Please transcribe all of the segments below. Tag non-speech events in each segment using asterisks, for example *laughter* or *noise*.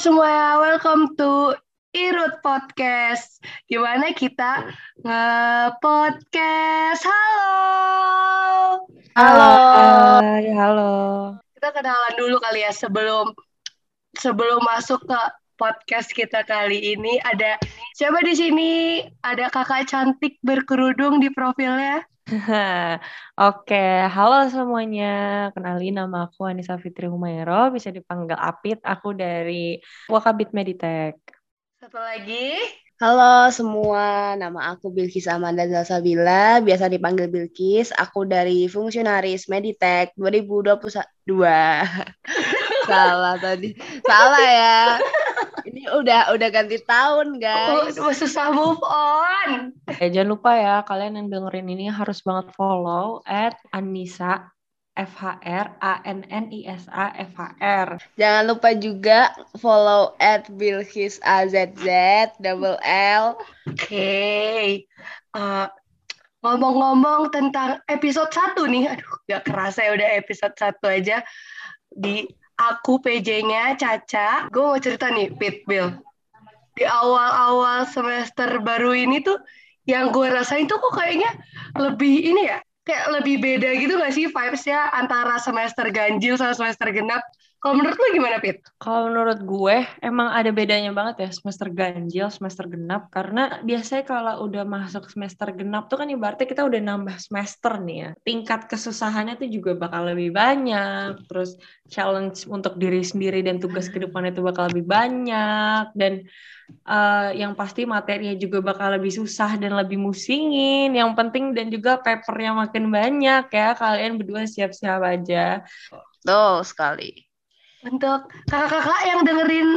semuanya, welcome to Irut Podcast. Gimana kita nge-podcast? Halo. Halo. Hai, halo. Kita kenalan dulu kali ya sebelum sebelum masuk ke podcast kita kali ini. Ada siapa di sini? Ada kakak cantik berkerudung di profilnya. *laughs* Oke, halo semuanya. Kenalin nama aku Anissa Fitri Humairo, bisa dipanggil Apit. Aku dari Wakabit Meditek. Satu lagi. Halo semua, nama aku Bilkis Amanda Zalsabila, biasa dipanggil Bilkis. Aku dari Fungsionaris Meditek 2022. *laughs* Salah tadi. Salah ya. Udah udah ganti tahun, guys. Oh, susah move on. Eh, jangan lupa ya, kalian yang dengerin ini harus banget follow at Anissa FHR A N N I S A F H R. Jangan lupa juga follow at Bilkis AZZ double L. Oke. Okay. Uh, ngomong-ngomong tentang episode 1 nih, aduh gak kerasa ya udah episode 1 aja di aku PJ-nya Caca. Gue mau cerita nih, Pit Bill. Di awal-awal semester baru ini tuh, yang gue rasain tuh kok kayaknya lebih ini ya, kayak lebih beda gitu gak sih vibes-nya antara semester ganjil sama semester genap? Kalau menurut lo gimana, Pit? Kalau menurut gue, emang ada bedanya banget ya semester ganjil, semester genap. Karena biasanya kalau udah masuk semester genap tuh kan ibaratnya kita udah nambah semester nih ya. Tingkat kesusahannya tuh juga bakal lebih banyak. Terus challenge untuk diri sendiri dan tugas ke depan itu bakal lebih banyak. Dan uh, yang pasti materinya juga bakal lebih susah dan lebih musingin. Yang penting dan juga papernya makin banyak ya. Kalian berdua siap-siap aja. Tuh sekali untuk kakak-kakak yang dengerin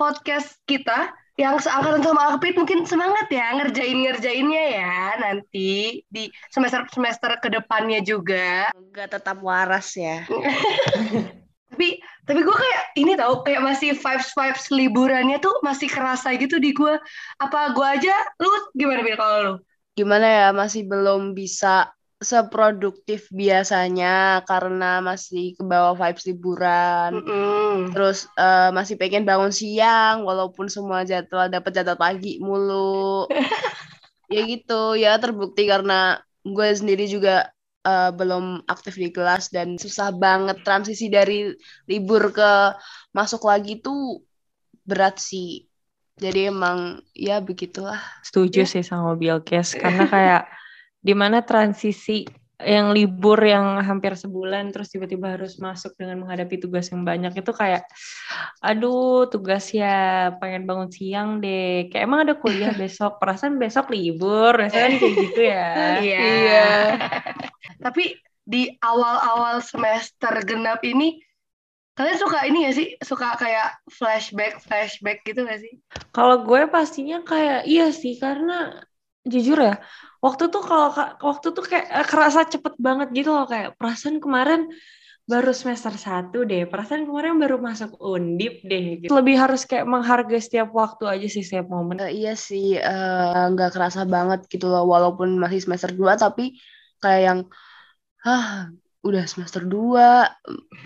podcast kita yang seangkatan sama Alpit mungkin semangat ya ngerjain-ngerjainnya ya nanti di semester-semester ke depannya juga. Gak tetap waras ya. *laughs* tapi tapi gue kayak ini tau kayak masih vibes vibes liburannya tuh masih kerasa gitu di gue. Apa gue aja? Lu gimana bil kalau lu? Gimana ya masih belum bisa seproduktif biasanya karena masih ke bawah vibes liburan. Mm -hmm. Terus uh, masih pengen bangun siang walaupun semua jadwal dapat jadwal pagi mulu. *laughs* ya gitu, ya terbukti karena gue sendiri juga uh, belum aktif di kelas dan susah banget transisi dari libur ke masuk lagi tuh berat sih. Jadi emang ya begitulah. Setuju ya. sih sama Bilkes karena kayak *laughs* di mana transisi yang libur yang hampir sebulan terus tiba-tiba harus masuk dengan menghadapi tugas yang banyak itu kayak aduh tugas ya pengen bangun siang deh. Kayak emang ada kuliah *laughs* besok perasaan besok libur biasanya kan kayak gitu ya. *laughs* Iya. Yeah. *laughs* tapi di awal-awal semester genap ini kalian suka ini gak sih? Suka kayak flashback flashback gitu gak sih? Kalau gue pastinya kayak iya sih karena jujur ya waktu tuh kalau waktu tuh kayak eh, kerasa cepet banget gitu loh kayak perasaan kemarin baru semester satu deh perasaan kemarin baru masuk undip deh gitu. lebih harus kayak menghargai setiap waktu aja sih setiap momen uh, iya sih eh, nggak uh, kerasa banget gitu loh walaupun masih semester dua tapi kayak yang ah udah semester dua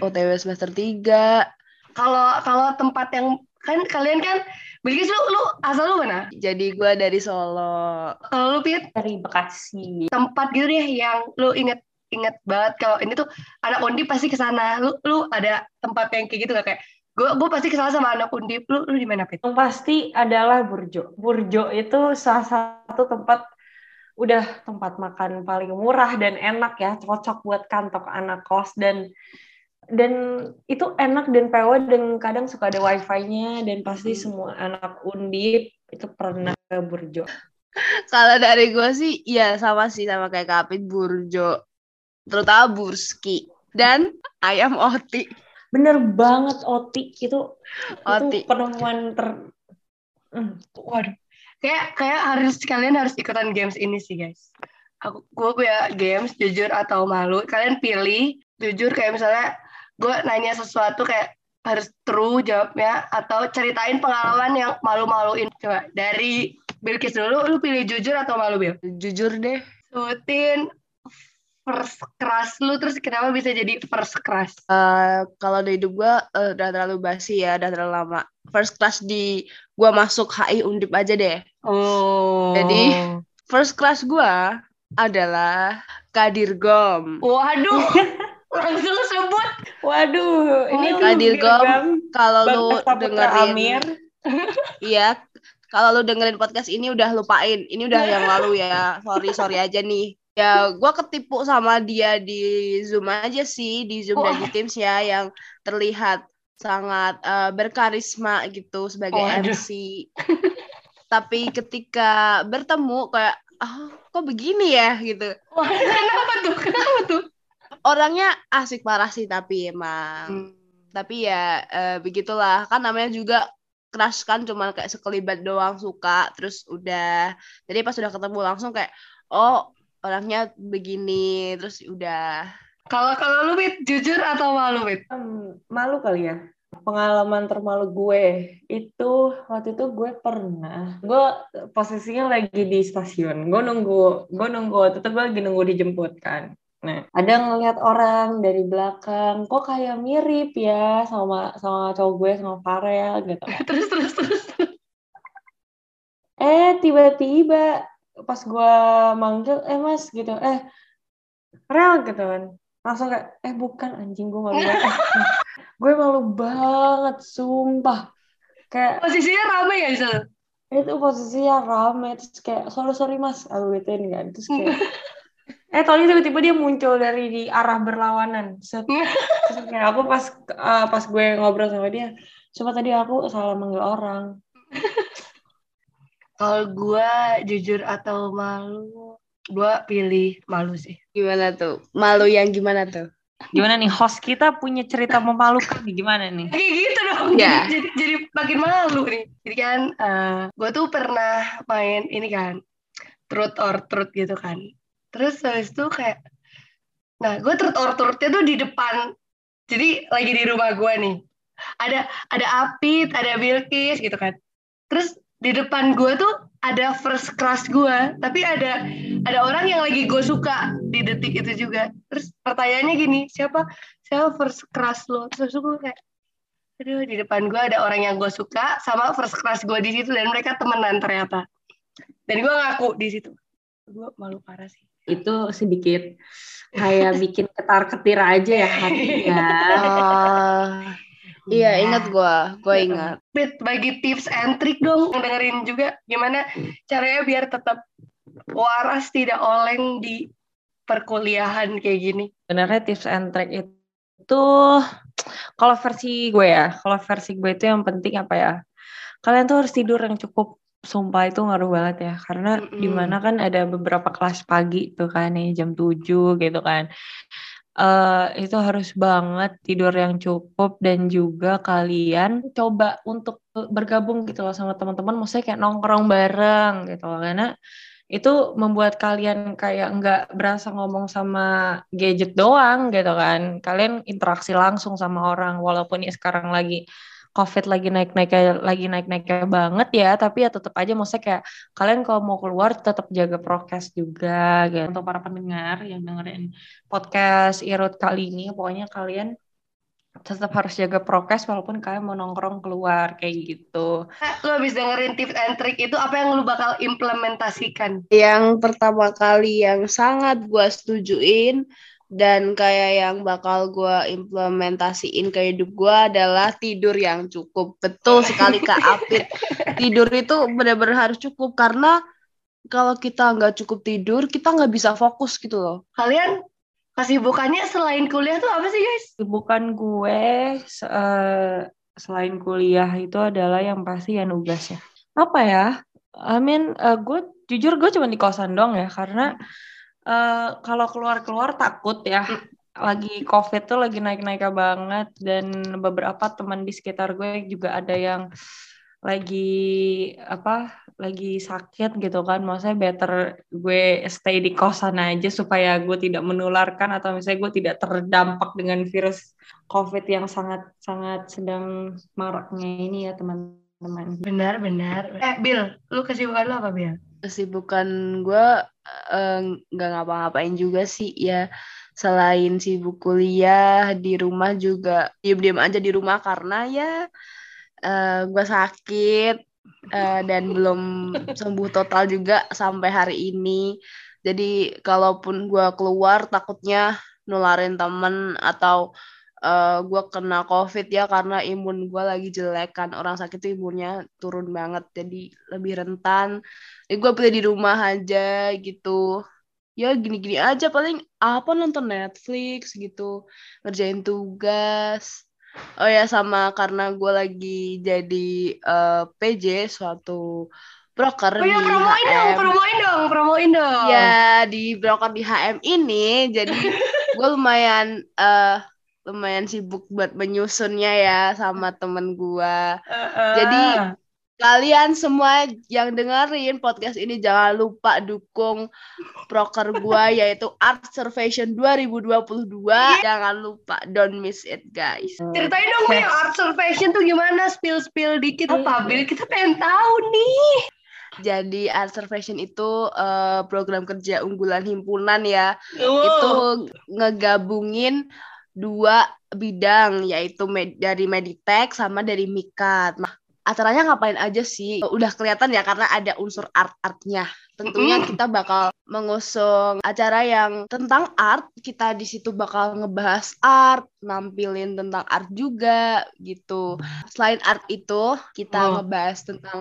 otw semester tiga kalau kalau tempat yang kan kalian kan Bilkis lu, lu asal lu mana? Jadi gue dari Solo. Kalau lu Pit? Dari Bekasi. Tempat gitu deh yang lu inget inget banget kalau ini tuh anak undi pasti ke sana. Lu lu ada tempat yang kayak gitu gak kayak gue gue pasti ke sana sama anak undip lu lu di mana Pit? Yang pasti adalah Burjo. Burjo itu salah satu tempat udah tempat makan paling murah dan enak ya cocok buat kantong anak kos dan dan itu enak dan PW dan kadang suka ada wifi-nya dan pasti hmm. semua anak undip itu pernah ke Burjo. *laughs* Kalau dari gue sih ya sama sih sama kayak Kapit Burjo, terutama Burski dan ayam Oti. Bener banget Oti itu Oti. itu penemuan ter hmm. waduh kayak kayak harus kalian harus ikutan games ini sih guys. Aku gue punya games jujur atau malu kalian pilih jujur kayak misalnya gue nanya sesuatu kayak harus true jawabnya atau ceritain pengalaman yang malu-maluin coba dari Bilkis dulu lu pilih jujur atau malu Bil? Jujur deh. Sebutin first crush lu terus kenapa bisa jadi first crush? Uh, kalau di hidup gue uh, udah terlalu basi ya, udah terlalu lama. First crush di gue masuk HI Undip aja deh. Oh. Jadi first crush gue adalah Kadir Gom. Waduh. *laughs* langsung sebut. Waduh, ini Kadir Gom kalau lu dengerin *laughs* Iya, kalau lu dengerin podcast ini udah lupain. Ini udah yang lalu ya. Sorry, sorry aja nih. Ya gue ketipu sama dia di zoom aja sih di zoom dan di teams ya yang terlihat sangat uh, berkarisma gitu sebagai oh, MC tapi ketika bertemu kayak oh, kok begini ya? gitu. Wah, kenapa tuh? Kenapa tuh orangnya asik parah sih tapi emang. Hmm. tapi ya uh, begitulah. Kan namanya juga crush kan cuma kayak sekelibat doang suka terus udah. Jadi pas udah ketemu langsung kayak oh orangnya begini terus udah. Kalau kalau lu Wit, jujur atau malu Wit? Um, malu kali ya. Pengalaman termalu gue itu waktu itu gue pernah gue posisinya lagi di stasiun. Gue nunggu gue nunggu waktu itu gue lagi nunggu dijemput kan nah. Ada ngeliat orang dari belakang kok kayak mirip ya sama sama cowok gue sama Farel? Gitu. *laughs* Terus terus terus eh tiba-tiba pas gue manggil eh mas gitu. Eh rel gitu kan. Langsung kayak eh bukan anjing gue malu banget gue malu banget sumpah. Kayak posisinya rame ya itu itu posisinya rame terus kayak sorry sorry mas aku gituin kan. Terus kayak *laughs* eh tadi tiba-tiba dia muncul dari di arah berlawanan Set. *laughs* aku pas uh, pas gue ngobrol sama dia cuma tadi aku salah manggil orang *laughs* kalau gue jujur atau malu, gue pilih malu sih. Gimana tuh? Malu yang gimana tuh? Gimana nih host kita punya cerita memalukan nih gimana nih? Kayak gitu dong. Ya. *laughs* Jadi, jadi, jadi makin malu nih. Jadi kan uh, eh, gue tuh pernah main ini kan truth or truth gitu kan. Terus habis itu kayak nah gue truth or truthnya tuh di depan. Jadi lagi di rumah gue nih. Ada ada Apit, ada Bilkis gitu kan. Terus di depan gue tuh ada first crush gue tapi ada ada orang yang lagi gue suka di detik itu juga. Terus pertanyaannya gini siapa? Siapa first crush lo? Terus gue kayak aduh di depan gue ada orang yang gue suka sama first crush gue di situ dan mereka temenan ternyata. Dan gue ngaku di situ. Gue malu parah sih itu sedikit kayak *laughs* bikin ketar ketir aja ya hatinya uh, Iya, ingat gue, gue ingat. Bit, bagi tips and trick dong, dengerin juga gimana caranya biar tetap waras tidak oleng di perkuliahan kayak gini. Sebenarnya tips and trick itu kalau versi gue ya, kalau versi gue itu yang penting apa ya? Kalian tuh harus tidur yang cukup sumpah itu ngaruh banget ya. Karena mm -hmm. di mana kan ada beberapa kelas pagi tuh kan nih jam 7 gitu kan. Uh, itu harus banget tidur yang cukup dan juga kalian coba untuk bergabung gitu loh sama teman-teman maksudnya kayak nongkrong bareng gitu loh. Karena itu membuat kalian kayak nggak berasa ngomong sama gadget doang gitu kan. Kalian interaksi langsung sama orang walaupun ya sekarang lagi COVID lagi naik-naiknya lagi naik-naiknya banget ya, tapi ya tetap aja maksudnya kayak kalian kalau mau keluar tetap jaga prokes juga gitu. Untuk para pendengar yang dengerin podcast Irut kali ini, pokoknya kalian tetap harus jaga prokes walaupun kalian mau nongkrong keluar kayak gitu. Lu habis dengerin tips and trick itu apa yang lu bakal implementasikan? Yang pertama kali yang sangat gua setujuin dan kayak yang bakal gue implementasiin ke hidup gue adalah tidur yang cukup. Betul sekali kak Apit *laughs* tidur itu benar-benar harus cukup karena kalau kita nggak cukup tidur kita nggak bisa fokus gitu loh. Kalian kasih bukannya selain kuliah tuh apa sih guys? Bukan gue uh, selain kuliah itu adalah yang pasti ya nugas ya. Apa ya? I mean uh, gue jujur gue cuma di kosan dong ya karena uh, kalau keluar-keluar takut ya. Lagi COVID tuh lagi naik-naik banget. Dan beberapa teman di sekitar gue juga ada yang lagi apa lagi sakit gitu kan. Maksudnya better gue stay di kosan aja supaya gue tidak menularkan atau misalnya gue tidak terdampak dengan virus covid yang sangat sangat sedang maraknya ini ya teman-teman. Benar benar. Eh Bill lu kesibukan lu apa Bill kesibukan gue nggak uh, ngapa-ngapain juga sih ya. Selain sibuk kuliah di rumah juga diam-diam aja di rumah karena ya uh, gue sakit uh, dan belum sembuh total juga sampai hari ini. Jadi kalaupun gue keluar takutnya nularin temen atau uh, eh, gue kena covid ya karena imun gue lagi jelek kan. Orang sakit tuh imunnya turun banget jadi lebih rentan. Jadi gue pilih di rumah aja gitu. Ya gini-gini aja. Paling apa nonton Netflix gitu. Ngerjain tugas. Oh ya sama karena gue lagi jadi uh, eh, PJ suatu broker oh, ya, di promoin HM. dong, promoin dong, promoin dong. Ya di broker di HM ini, jadi *laughs* gue lumayan uh, lumayan sibuk buat menyusunnya ya sama temen gue. Uh, uh. Jadi kalian semua yang dengerin podcast ini jangan lupa dukung broker gua *laughs* yaitu Art Survation 2022 yeah. jangan lupa don't miss it guys ceritain dong nih Art Survation tuh gimana spill spill dikit apa Bil kita pengen tahu nih jadi Art Survation itu uh, program kerja unggulan himpunan ya wow. itu ngegabungin dua bidang yaitu med dari Meditek sama dari Mikat. Nah, acaranya ngapain aja sih? Udah kelihatan ya karena ada unsur art-artnya. Tentunya kita bakal mengusung acara yang tentang art. Kita di situ bakal ngebahas art, nampilin tentang art juga gitu. Selain art itu, kita oh. ngebahas tentang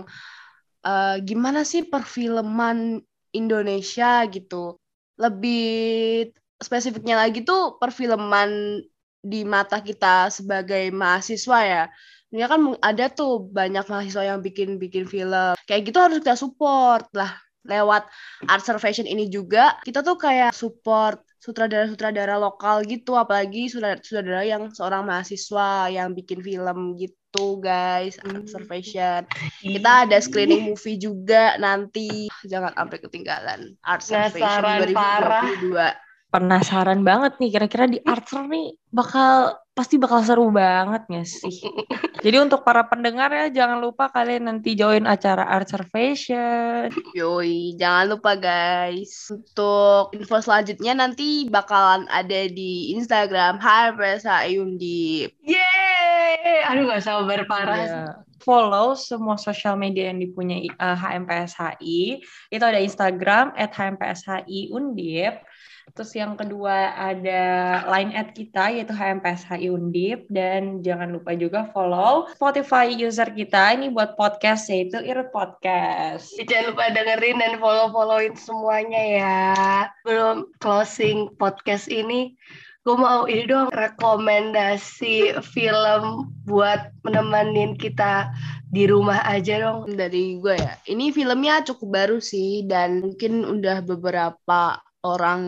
uh, gimana sih perfilman Indonesia gitu. Lebih spesifiknya lagi tuh perfilman di mata kita sebagai mahasiswa ya. Ya kan ada tuh banyak mahasiswa yang bikin bikin film. Kayak gitu harus kita support lah. Lewat art survation ini juga kita tuh kayak support sutradara-sutradara lokal gitu. Apalagi sutradara yang seorang mahasiswa yang bikin film gitu guys art hmm. survation. Kita ada screening movie juga nanti. Jangan sampai ketinggalan art survation 2022 penasaran banget nih kira-kira di Archer nih bakal pasti bakal seru banget gak sih? Jadi untuk para pendengar ya jangan lupa kalian nanti join acara Art Fashion. Yoi, jangan lupa guys. Untuk info selanjutnya nanti bakalan ada di Instagram HMPS Ayundi. Yeay! Aduh gak sabar parah. Yeah follow semua sosial media yang dipunyai uh, eh, HMPSHI. Itu ada Instagram at HMPSHI Undip. Terus yang kedua ada line at kita yaitu HMPSHI Undip dan jangan lupa juga follow Spotify user kita ini buat podcast yaitu Irut Podcast. Jangan lupa dengerin dan follow-followin semuanya ya. Belum closing podcast ini gue mau ini dong rekomendasi film buat menemenin kita di rumah aja dong dari gue ya ini filmnya cukup baru sih dan mungkin udah beberapa orang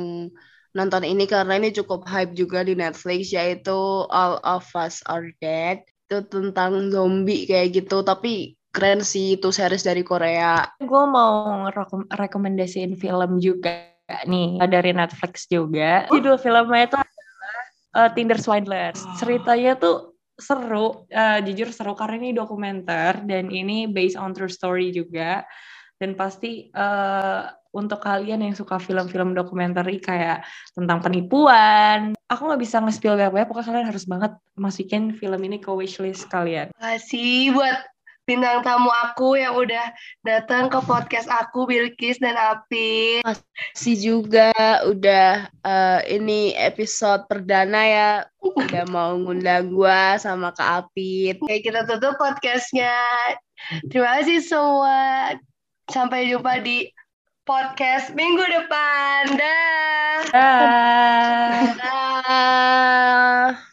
nonton ini karena ini cukup hype juga di Netflix yaitu All of Us Are Dead itu tentang zombie kayak gitu tapi keren sih itu series dari Korea. Gue mau rekom rekomendasiin film juga nih dari Netflix juga. Judul filmnya itu adalah uh, Tinder Swindlers. Ceritanya tuh seru, uh, jujur seru karena ini dokumenter dan ini based on true story juga dan pasti uh, untuk kalian yang suka film-film dokumenter kayak tentang penipuan aku nggak bisa nge-spill banyak pokoknya kalian harus banget masukin film ini ke wishlist kalian kasih buat bintang tamu aku yang udah datang ke podcast aku Bilkis dan Api. Masih juga udah uh, ini episode perdana ya. Udah mau ngundang gua sama Kak Apit. Oke, kita tutup podcastnya. Terima kasih semua. Sampai jumpa di podcast minggu depan. Dah. Dah. Da.